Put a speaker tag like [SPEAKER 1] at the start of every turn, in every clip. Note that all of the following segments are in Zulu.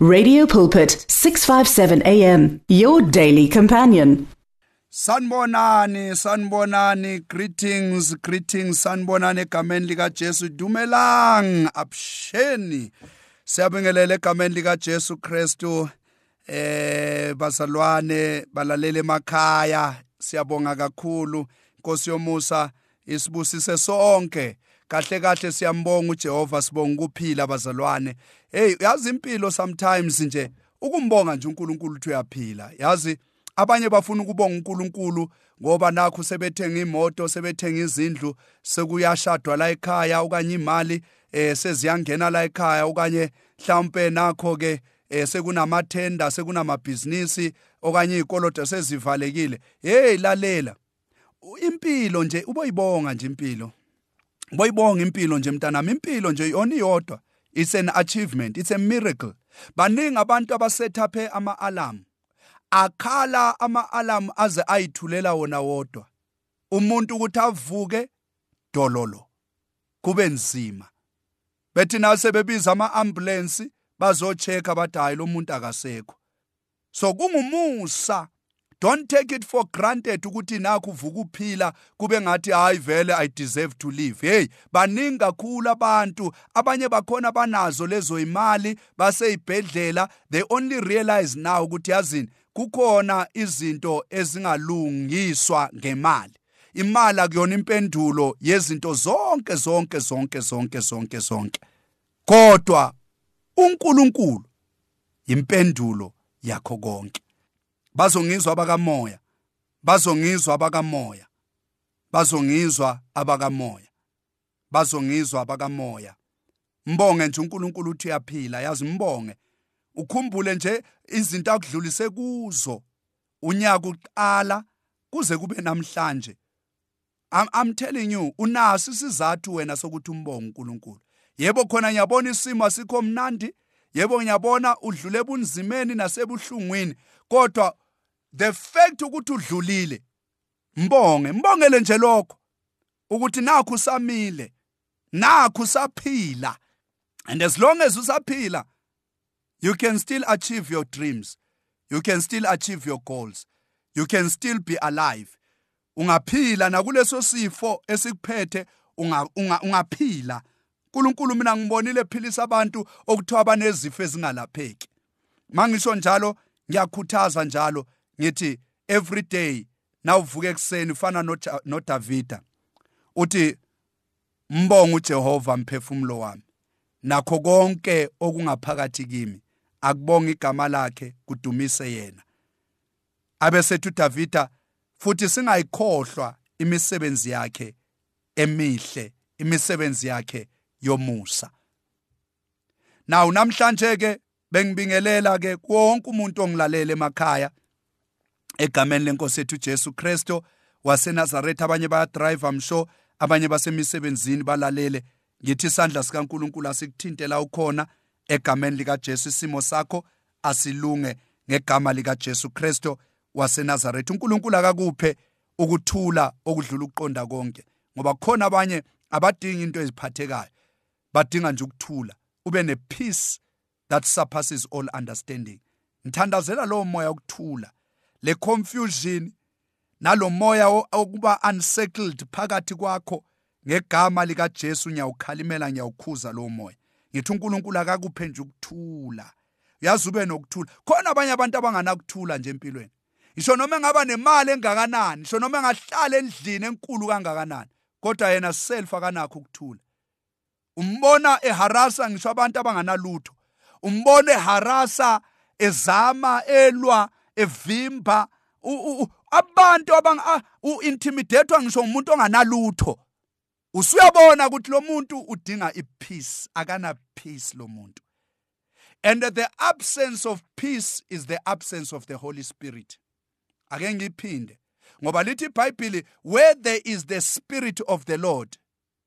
[SPEAKER 1] Radio Pulpit 657 AM your daily companion.
[SPEAKER 2] Sanibonani sanibonani greetings greetings sanibonani egameni lika Jesu dumelang absheni. Siyabingelela egameni lika Jesu Kristu eh bazalwane balalele emakhaya siyabonga kakhulu. Nkosi yomusa isibusise sonke. Kahle kahle siyambonga uJehova sibonga ukuphila bazalwane. Hey yazi impilo sometimes nje ukumbonga nje uNkulunkulu uthi uyaphila. Yazi abanye bafuna ukubonga uNkulunkulu ngoba nakho sebethenga imoto sebethenga izindlu sekuyashadwa la ekhaya okanye imali eh seziyangena la ekhaya okanye mhlawumbe nakho ke eh sekunamathenda sekunamabhizinisi okanye izikolodo sezivalekile. Hey lalela impilo nje uboyibonga nje impilo. Boyibonga impilo nje mntanami impilo nje yona iyodwa. It's an achievement it's a miracle. Baningi abantu abasetaphe ama-alarm akhala ama-alarm aze ayithulela wona wodwa. Umuntu ukuthi avuke dololo. Kube nzima. Bethi nase bebiza ama-ambulensi bazochecka bathi hayi lo muntu akasekho. So kungumusa don't take it for granted ukuthi nakho uvuka uphila kube ngathi hayi vele i deserve to live. Hey baningi kakhulu abantu. Abanye bakhona banazo lezo imali baseyibhedlela. They only realize now ukuthi yazini kukhona izinto ezingalungiswa ngemali. Imali akuyona impendulo yezinto zonke zonke zonke zonke zonke zonke. Kodwa uNkulunkulu impendulo yakho konke. Bazongizwa abakamoya. Bazongizwa abakamoya. Bazongizwa abakamoya. Bazongizwa abakamoya. Mbonge nje uNkulunkulu uthi uyaphila yazi mbonge? Ukhumbule nje izinto akudlulise kuzo. Unyaka uqala kuze kube namhlanje. I'm, I'm telling you unaso isizathu wena sokuthi umbonge uNkulunkulu. Yebo khona ngiyabona isimo asikho mnandi. Yebo ngiyabona udlule ebunzimeni nasebuhlungwini. Kodwa the fact ukuthi udlulile mbonge mbongele nje lokho ukuthi nakho usamile nakho usaphila and as long as usaphila you can still achieve your dreams you can still achieve your goals you can still be alive. Ungaphila nakuleso sifo esikuphethe ungaphila. uNkulunkulu mina ngibonile philisa abantu okuthiwa abanezifo ezingalapheki. Mangisho njalo ngiyakhuthaza njalo ngithi every day nawuvuka ekseni ufana noDavida uthi mbonga uJehova mphefumulo wami. Nakho konke okungaphakathi kimi akubonga igama lakhe kudumise yena. Abesethu uDavida futhi singayikhohlwa imisebenzi yakhe emihle imisebenzi yakhe yomusa. Now namhlanje ke bengibingelela ke wonke umuntu ongilalela emakhaya egameni lenkosi ethu Jesu Kristo waseNazaretha. Abanye bayadrive I'm sure abanye basemisebenzini balalele. Ngithi isandla sikaNkuluNkulu asikuthintela ukhona egameni lika Jesu isimo sakho asilunge ngegama lika Jesu Kristo waseNazaretha. uNkulunkulu akakuphe ukuthula okudlula ukuqonda konke ngoba khona abanye abadingi into eziphathekayo. Badinga nje ukuthula ube nepeace that surpasses all understanding. Ngithandazela lowo moya wokuthula. Le confusion nalomoya okuba unsettled phakathi kwakho ngegama lika Jesu ngiyawukhalimela ngiyawukhuza lowo moya. Ngithi uNkulunkulu akakuphe nje ukuthula. Uyazi ube nokuthula. Khona abanye abantu abanganakuthula nje empilweni. Ngisho noma engaba nemali engakanani ngisho noma engahlala endlini enkulu kangakanani kodwa yena self akanakho ukuthula. Umbona eharasa ngisho abantu abanganalutho. Umbona eharasa ezama elwa evimba abantu abang uintimidate ngisho umuntu onganalutho. Usuyabona ukuthi lo muntu udinga ipeace akana peace lo muntu. And the absence of peace is the absence of the holy spirit. Ake ngiphinde ngoba lithi iBhayibheli where there is the spirit of the lord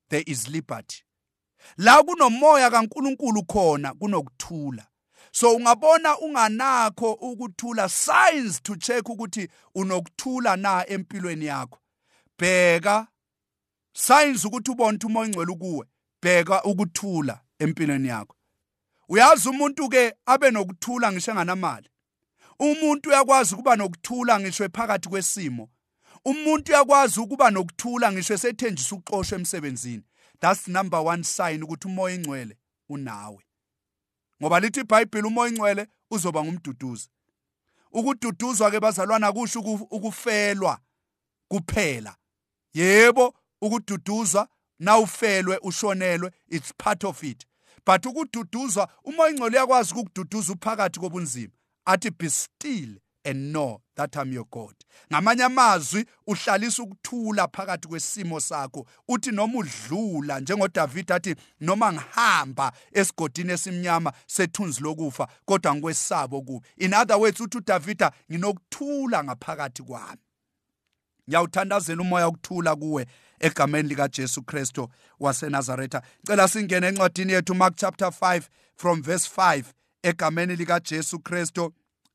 [SPEAKER 2] there is liberty. La kunomoya kaNkuluNkulu khona kunokuthula. So ungabona unganakho ukuthula signs to check ukuthi unokuthula na empilweni yakho. Bheka signs ukuthi ubone umoya ingcwele kuwe bheka ukuthula empilweni yakho. Uyazi umuntu ke abe nokuthula ngisho enganamali? Umuntu uyakwazi ukuba nokuthula ngisho phakathi kwesimo? Umuntu uyakwazi ukuba nokuthula ngisho sethenjisa ukuxoshwa emsebenzini? That's number one sign ukuthi umoya ingcwele unawe. Ngoba lithi iBhayibheli umoya ingcwele uzoba ngumduduzi. Ukududuzwa ke bazalwana kusho ukufelwa kuphela. Yebo ukududuzwa nawufelwe ushonelwe it's part of it. But ukududuzwa umoya ingcwele uyakwazi ukukududuza uphakathi kobunzima. Athi be still. And know that I'm your God. Ngamanye amazwi uhlalisa ukuthula phakathi kwesimo sakho. Uthi noma udlula njengoDavid athi noma ngihamba esigodini esimnyama sethunzi lokufa kodwa ngikwesabo kubi. In other words uthi uDavida nginokuthula ngaphakathi kwami. Ngiyawuthandazela umoya wokuthula kuwe egameni lika Jesu Kristo waseNazaretha. Cela singene encwadini yethu Mark chapter 5 from verse 5 egameni lika Jesu Kristo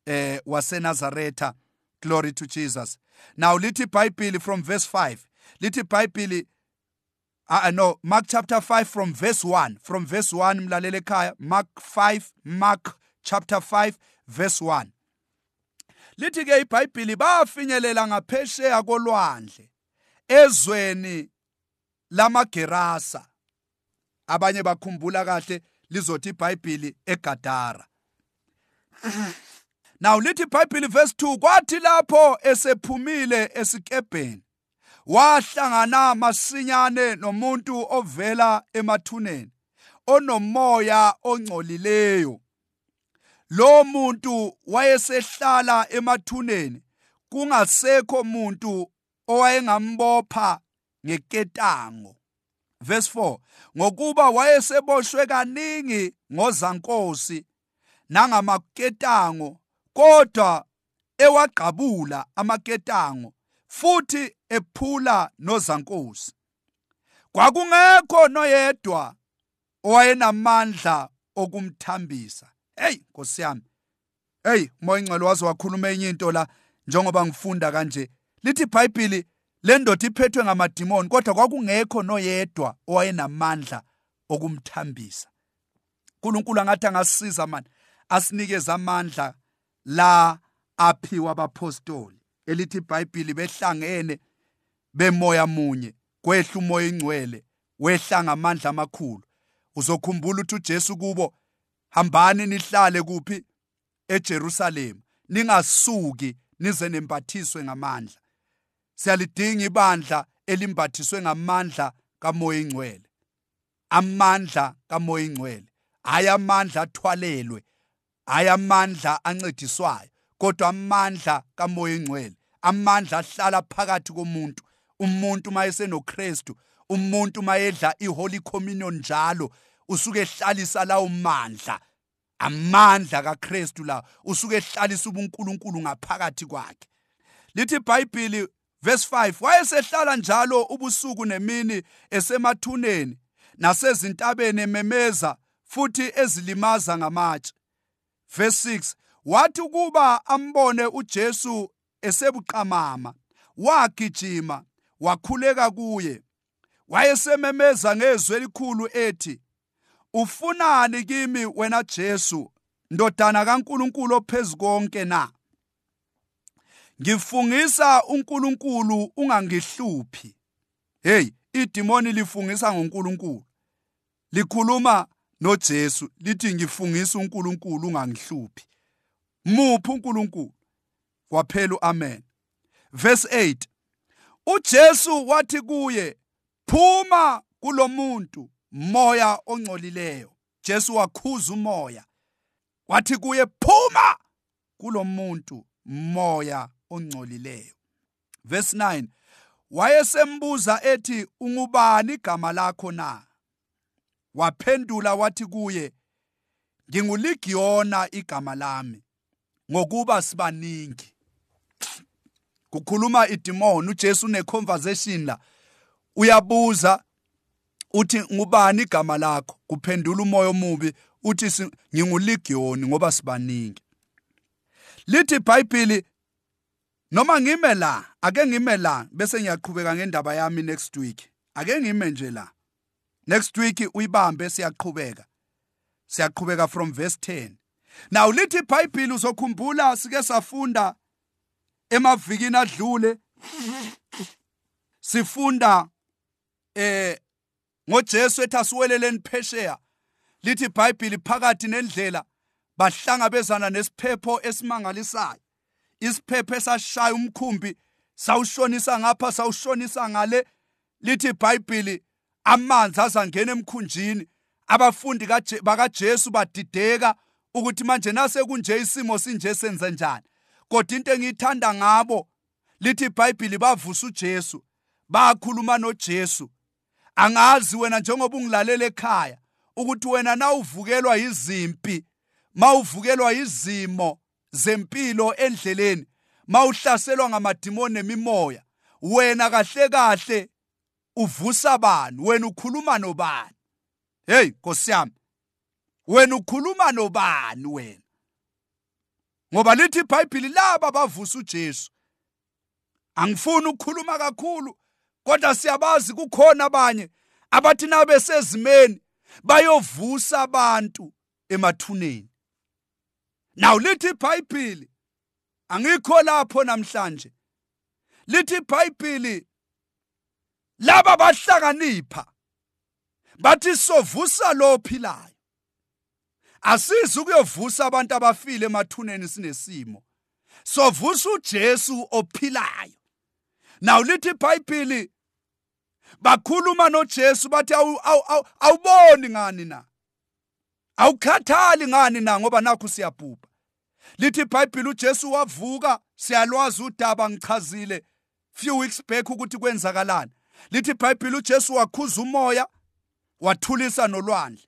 [SPEAKER 2] eh waseNazaretha. Glory to Jesus. Now lithi iBhayibheli from verse 5 lithi iBhayibheli uh, no Mark chapter 5 from verse 1 from verse 1 mlalele ekhaya Mark 5 Mark chapter 5 verse 1 lithi ke iBhayibheli bafinyelela ngaphesheya kolwandle ezweni lamagerasa. Abanye bakhumbula kahle lizothi iBhayibheli eGadara. Now lithi iBhayibheli verse 2 kwathi lapho esephumile esikebheni wahlangana masinyane nomuntu ovela emathuneni onomoya ongcolileyo. Lo muntu wayesehlala emathuneni kungasekho muntu owayengambopha ngeketango. Verse 4 ngokuba wayeseboshwe kaningi ngozankosi nangamaketango kodwa ewagqabula amaketango futhi ephula nozankosi. Kwakungekho noyedwa owayenamandla okumthambisa. Hey nkosi yami. Hey moya ingcelo waze wakhuluma enye into la njengoba ngifunda kanje. Lithi iBhayibheli le ndoda iphethwe ngamadimoni kodwa kwakungekho noyedwa owayenamandla okumthambisa. uNkulunkulu angathi angasisiza mani? Asinikeze amandla la aphiwa abapostoli elithi iBhayibheli behlangene bemoya munye kwehla umoya ingcwele wehla ngamandla amakhulu. Uzokhumbula ukuthi uJesu kubo hambani nihlale kuphi eJerusalema ningasuki nize nembathiswe ngamandla. Siyalidinga ibandla elimbathiswe ngamandla kamoya ingcwele amandla kamoya ingcwele hayi amandla athwalelwe hayi amandla ancediswayo kodwa amandla kamoya engcwele amandla ahlala phakathi komuntu. Umuntu mayesenoKristu umuntu mayedla iholy communion njalo usuke ehlalisa lawo mandla amandla kaKristu la usuke ehlalisa ubuNkulunkulu ngaphakathi kwakhe. Lithi iBhayibheli verse 5 wayesehlala njalo ubusuku nemini esemathuneni nasezintabeni ememeza futhi ezilimaza ngamatshe. Verse 6 wathi kuba ambone uJesu esebuqamama wagijima wakhuleka kuye. Wayesememeza ngezwi elikhulu ethi ufunani kimi wena Jesu ndodana kaNkuluNkulu ophezukonke na? Ngifungisa uNkulunkulu ungangihluphi. Hey idimoni lifungisa ngoNkulunkulu. Likhuluma noJesu lithi ngifungisa uNkulunkulu ungangihluphi. Muphi uNkulunkulu? Kwaphela amen verse 8 uJesu wathi kuye phuma kulomuntu moya ongcolileyo Jesu wakhuza umoya. Wathi kuye phuma kulomuntu moya ongcolileyo. Verse 9 wayesembuza ethi ungubani igama lakho na waphendula wathi kuye nginguligiyona igama lami ngokuba sibaningi. Kukhuluma idemon uJesu une conversation la. Uyabuza uthi ngubani igama lakho? Kuphendula umoya omubi uthi nginguligiyoni ngoba sibaningi. Lithi iBhayibheli noma ngime la ake ngime la bese ngiyaqhubeka ngendaba yami next week. Ake ngime nje la. Next week uyibambe siyaqhubeka. Siyaqhubeka from verse 10 now lithi iBhayibheli uzokhumbula sike safunda emavikini adlule. Sifunda eh ngoJesu ethi asiweleleni phesheya. Lithi iBhayibheli phakathi nendlela bahlangabezana nesiphepho esimangalisayo. Isiphepho esashaya umkhumbi sawushonisa ngapha sawushonisa ngale. Lithi iBhayibheli amanzi azangena emkhunjini abafundi bakaJesu badideka ukuthi manje nase kunje isimo sinje senze njani. Kodwa into engiyithanda ngabo lithi iBhayibheli bavusa uJesu bakhuluma noJesu. Angazi wena njengoba ungilalela ekhaya ukuthi wena na uvukelwa izimpi mawuvukelwa izimo zempilo endleleni mawuhlaselwa ngamadimoni nemimoya wena kahle kahle uvusa bani? Wena ukhuluma nobani? Hey Nkosi yami wena ukhuluma nobani wena? Ngoba lithi iBhayibheli laba bavusa uJesu. Angifuni ukukhuluma kakhulu kodwa siyabazi kukhona abanye abathi nabe sezimeni bayovusa abantu emathuneni. Now lithi iBhayibheli angikho lapho namhlanje. Lithi iBhayibheli laba bahlakanipha bathi sovusa lo ophilayo. Asizi ukuyovusa abantu abafile emathuneni sinesimo. Sovusa uJesu ophilayo. Now lithi iBhayibheli bakhuluma noJesu bathi awuboni ngani na? Awukhathali ngani na ngoba nakho siyabhubha? Lithi iBhayibheli uJesu wavuka siyalwazi udaba ngichazile few weeks back ukuthi kwenzakalani. Lithi iBhayibheli uJesu wakhuza umoya wathulisa nolwandle.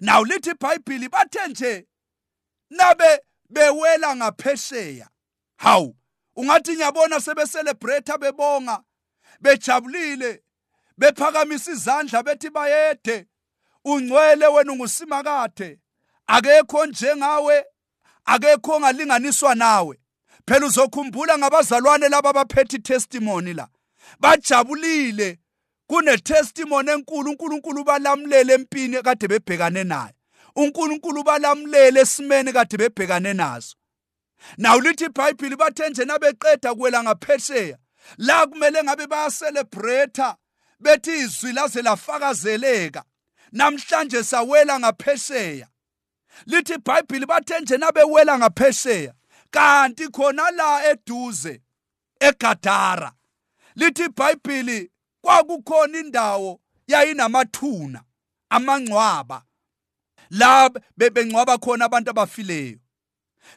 [SPEAKER 2] Now lithi iBhayibheli bathe nje nabe bewela ngaphesheya. Hawu ungathi ngiyabona sebe celebrate bebonga bejabulile bephakamisa izandla bethi bayede ungcwele wena ungusimakade. Akekho njengawe akekho ongalinganiswa nawe. Phela uzokhumbula ngabazalwane laba baphethe testimony la. Bajabulile. Kune testimony enkulu uNkulunkulu balamulele empini kade bebhekane nayo. uNkulunkulu balamulele esimeni kade bebhekane naso. Nawu lithi iBhayibheli bathe nje nabeqeda kuwela ngaphesheya la kumele ngabe bayacelebrate bethi izwi laze lafakazeleka. Namhlanje sawela ngaphesheya lithi iBhayibheli bathe nje nabewela ngaphesheya kanti khona la eduze eGadara lithi iBhayibheli kwakukhona indawo yayinamathuna amangcwaba. La bebengcwaba khona abantu abafileyo.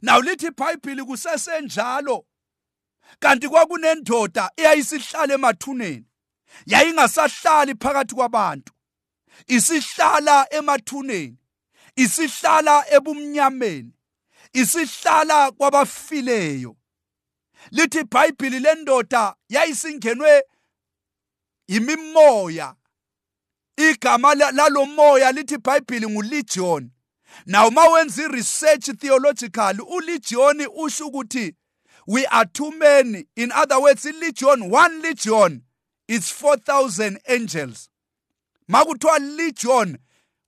[SPEAKER 2] Nawu lithi iBhayibheli kusesenjalo. Kanti kwakunendoda eyayisihlala emathuneni yayingasahlali phakathi kwabantu. Isihlala emathuneni isihlala ebumnyameni isihlala kwabafileyo. Lithi iBhayibheli lendoda yayisingenwe imimoya igama lalomoya lithi iBhayibheli ngulegion. Now mawenza iresearch theological ulegion usho ukuthi we are too many in other words ilegion one legion is 4000 angels. Makuthiwa legion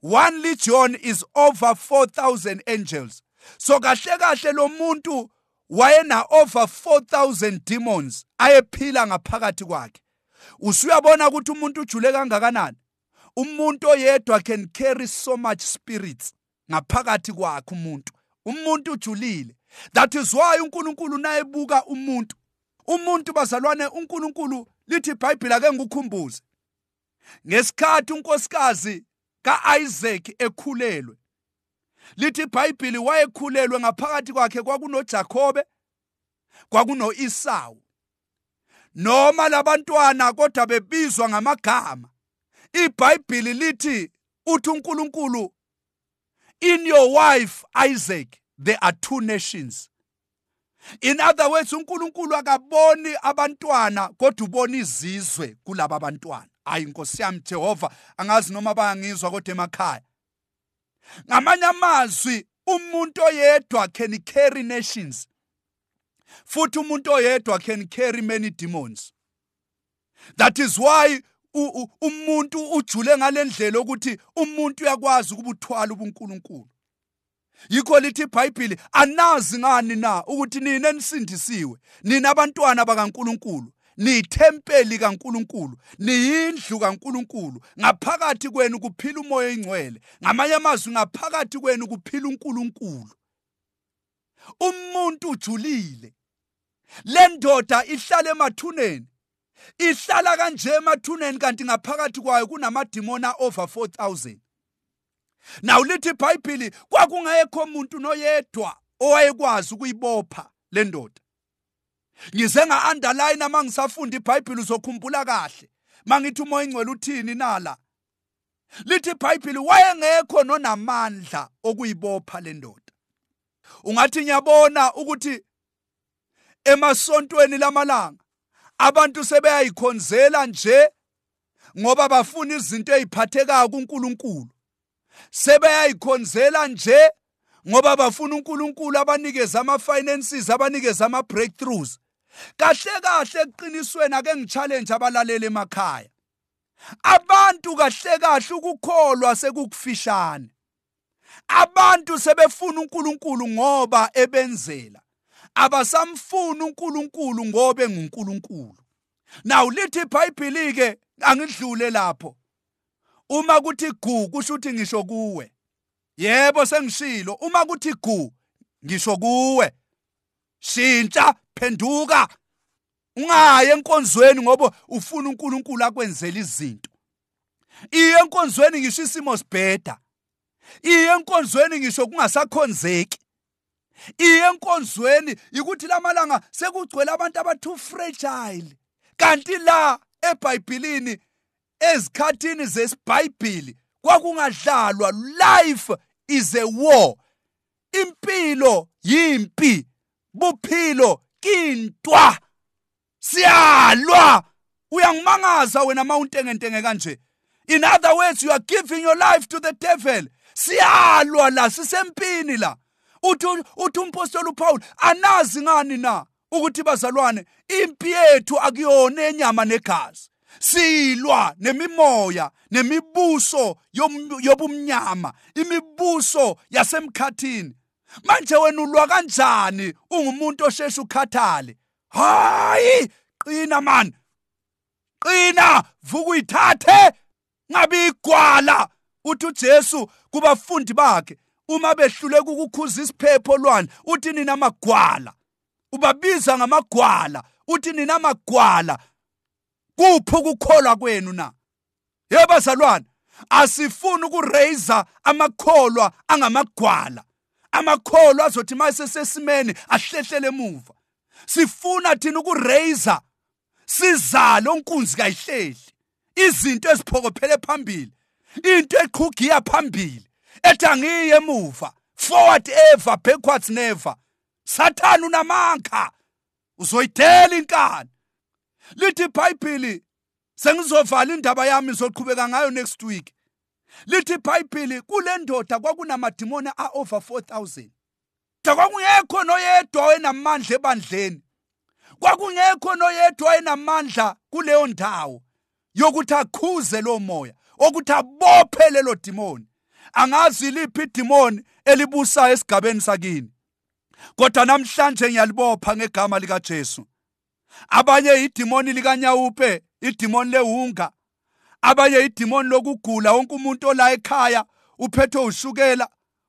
[SPEAKER 2] one legion is over 4000 angels. So kahle kahle lo muntu wayena over 4000 demons ayephila ngaphakathi kwakhe. Usuyabona ukuthi umuntu ujule kangakanani? Umuntu oyedwa can carry so much spirits ngaphakathi kwakhe umuntu. Umuntu ujulile. That is why uNkulunkulu nayebuka umuntu. Umuntu bazalwane uNkulunkulu lithi iBhayibheli ake ngikukhumbuze. Ngesikhathi unkosikazi kaIsaac ekhulelwe lithi iBhayibheli wayekhulelwe ngaphakathi kwakhe kwakunoJakobe kwakunoEsawu noma labantwana kodwa bebizwa ngamagama. iBhayibheli lithi uthi uNkulunkulu in your wife Isaac there are two nations. In other words uNkulunkulu akaboni abantwana kodwa ubona izizwe kulabo abantwana hayi inkosi yami Jehova angazi noma bayangizwa kodwa emakhaya. Ngamanye amazwi umuntu oyedwa can carry nations futhi umuntu oyedwa can carry many demons. That is why umuntu ujule ngalendlela ukuthi umuntu uyakwazi ukubuthwala ubuNkulunkulu. Yikho lithi iBhayibheli anazi ngani na ukuthi nina enisindisiwe nina abantwana bakaNkulunkulu? Niyithempeli kaNkuluNkulu niyindlu kaNkuluNkulu. Ngaphakathi kwenu kuphila umoya oyingcwele ngamanye amazwi ngaphakathi kwenu kuphila uNkulunkulu. Umuntu ujulile. Le ndoda ihlala emathuneni ihlala kanje emathuneni kanti ngaphakathi kwayo kunamadimoni over 4000 Naw lithi iBhayibheli kwakungekho umuntu noyedwa owayekwazi ukuyibopha le ndoda. Ngize nga underline uma ngisafunda iBhayibheli uzokhumbula kahle. Mangithi umoya ingcwele uthini nala? Lithi iBhayibheli wayengekho nonamandla okuyibopha le ndoda. Ungathi ngiyabona ukuthi emasontweni lamalanga abantu sebeyayikhonzela nje ngoba bafuna izinto eziphathekayo kuNkulunkulu sebeyayikhonzela nje ngoba bafuna uNkulunkulu abanikeze ama-finances abanikeze ama-breakthroughs kahle kahle eqinisweni ake ngichallenge abalaleli emakhaya. Abantu kahle kahle ukukholwa sekukufishane abantu sebefuna uNkulunkulu ngoba ebenzela. Abasamfuni uNkulunkulu ngoba enguNkulunkulu. Now lithi iBhayibheli ke angidlule lapho. Uma kuthi gu kusho ukuthi ngisho kuwe. Yebo sengishilo. Uma kuthi gu ngisho kuwe. Shintsha. Phenduka. Ungaye enkonzweni ngoba ufuna uNkulunkulu akwenzele izinto. Iye enkonzweni ngisho isimo sibheda. Iye enkonzweni ngisho kungasakhonzeki. Iye enkonzweni ukuthi lamalanga sekugcwele abantu abathu fragile. Kanti la eBhayibhelini ezikhathini zesibhayibhili kwakungadlalwa life is a war. Impilo yimpi buphilo kintwa siyalwa. Uyangimangaza wena mawuntengentenge kanje. In other words you are giving your life to the devil. Siyalwa la sisempini la. Uthi uthi umpostoli uPaul anazi ngani na ukuthi bazalwane? Impi yethu akuyona enyama negazi. Silwa nemimoya nemibuso yobumnyama imibuso yasemkhathini. Manje wena ulwa kanjani ungumuntu osheshe ukhathale? Hayi qina man. Qina vuka uyithathe. Ngabe igwala. Uthi uJesu kubafundi bakhe uma behlule ukukhuza isiphepho lwani uthi nina magwala. Ubabiza ngamagwala uthi nina magwala. Kuphi ukukholwa kwenu na? Yebazalwane asifuni ukuraise amakholwa angamagwala. Amakholwa azothi mase sesimene ahlehlele emuva. Sifuna thina ukuraise sizale onkunzi kayihlehli. Izinto eziphokophele phambili into eqhugiya phambili ethi angiye emuva. Forward ever backwards never. Sathana unamanka uzoyidela inkani. Lithi iBhayibheli sengizovala indaba yami ngizoqhubeka ngayo next week. Lithi iBhayibheli kule ndoda kwakunamadimoni a-over 4000 kwakungekho noyedwa oyenamandla ebandleni. Kwakungekho noyedwa oyenamandla kuleyo ndawo yokuthi akhuze lo moya okuthi abophe lelo dimoni. Angazi liphi idimoni elibusayo esigabeni sakini. Kodwa namhlanje ngiyalibopha ngegama likaJesu. Abanye idimoni likanyawupe idimoni lehunga abanye idimoni lokugula wonke umuntu ola ekhaya uphethwe ushukela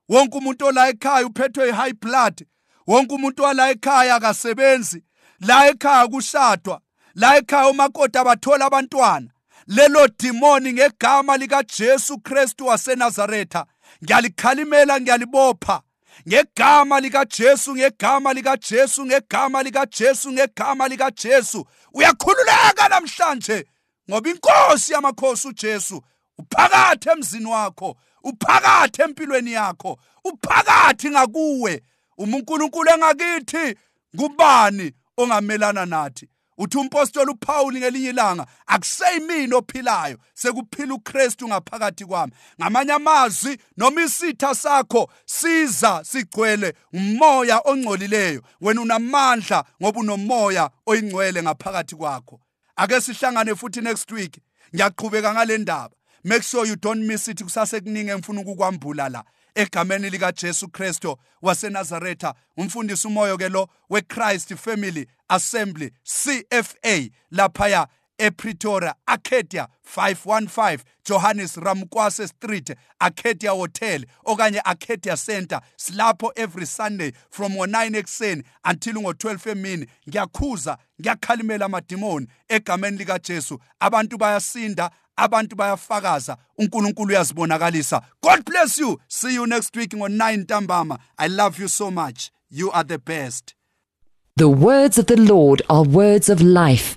[SPEAKER 2] wonke umuntu ola ekhaya uphethwe i-high blood wonke umuntu wala ekhaya akasebenzi la ekhaya kushadwa la ekhaya umakoti abathola abantwana. Lelo dimoni ngegama likaJesu Kristu waseNazaretha ngiyalikhalimela ngiyalibopha. Ngegama likaJesu ngegama likaJesu ngegama likaJesu ngegama likaJesu. Uyakhululeka namhlanje. Ngoba inkosi yamakhosi uJesu uphakathi emzini wakho uphakathi empilweni yakho uphakathi ngakuwe. uMunkulunkulu engakithi ngubani ongamelana nathi? Uthi umpostoli uPaul ngelinye ilanga akuseyimini ophilayo sekuphila uKristu ngaphakathi kwami. Ngamanye amazwi noma isitha sakho siza sigcwele umoya ongcolileyo wena unamandla ngoba unomoya oyingcwele ngaphakathi kwakho. Ake sihlangane futhi next week. Ngiyaqhubeka ngale ndaba. Make sure you don't miss it. Kusase kuningi engifuna ukukwambula la. Egameni lika Jesu Kristo waseNazaretha umfundisi umoyo ke lo weChrist Family Assembly CFA laphaya ePretoria Arcadia 515 Johannes Ramkwase Street Arcadia Hotel okanye Arcadia Center. Silapho every Sunday from ngo9 ekseni until ngo12 emini. Ngiyakhuza ngiyakhalimela amadimoni egameni lika Jesu. Abantu bayasinda abantu bayafakaza. uNkulunkulu uyazibonakalisa. God bless you. See you next week ngo9 ntambama. I love you so much. You are the best.
[SPEAKER 3] The words of the Lord are words of life.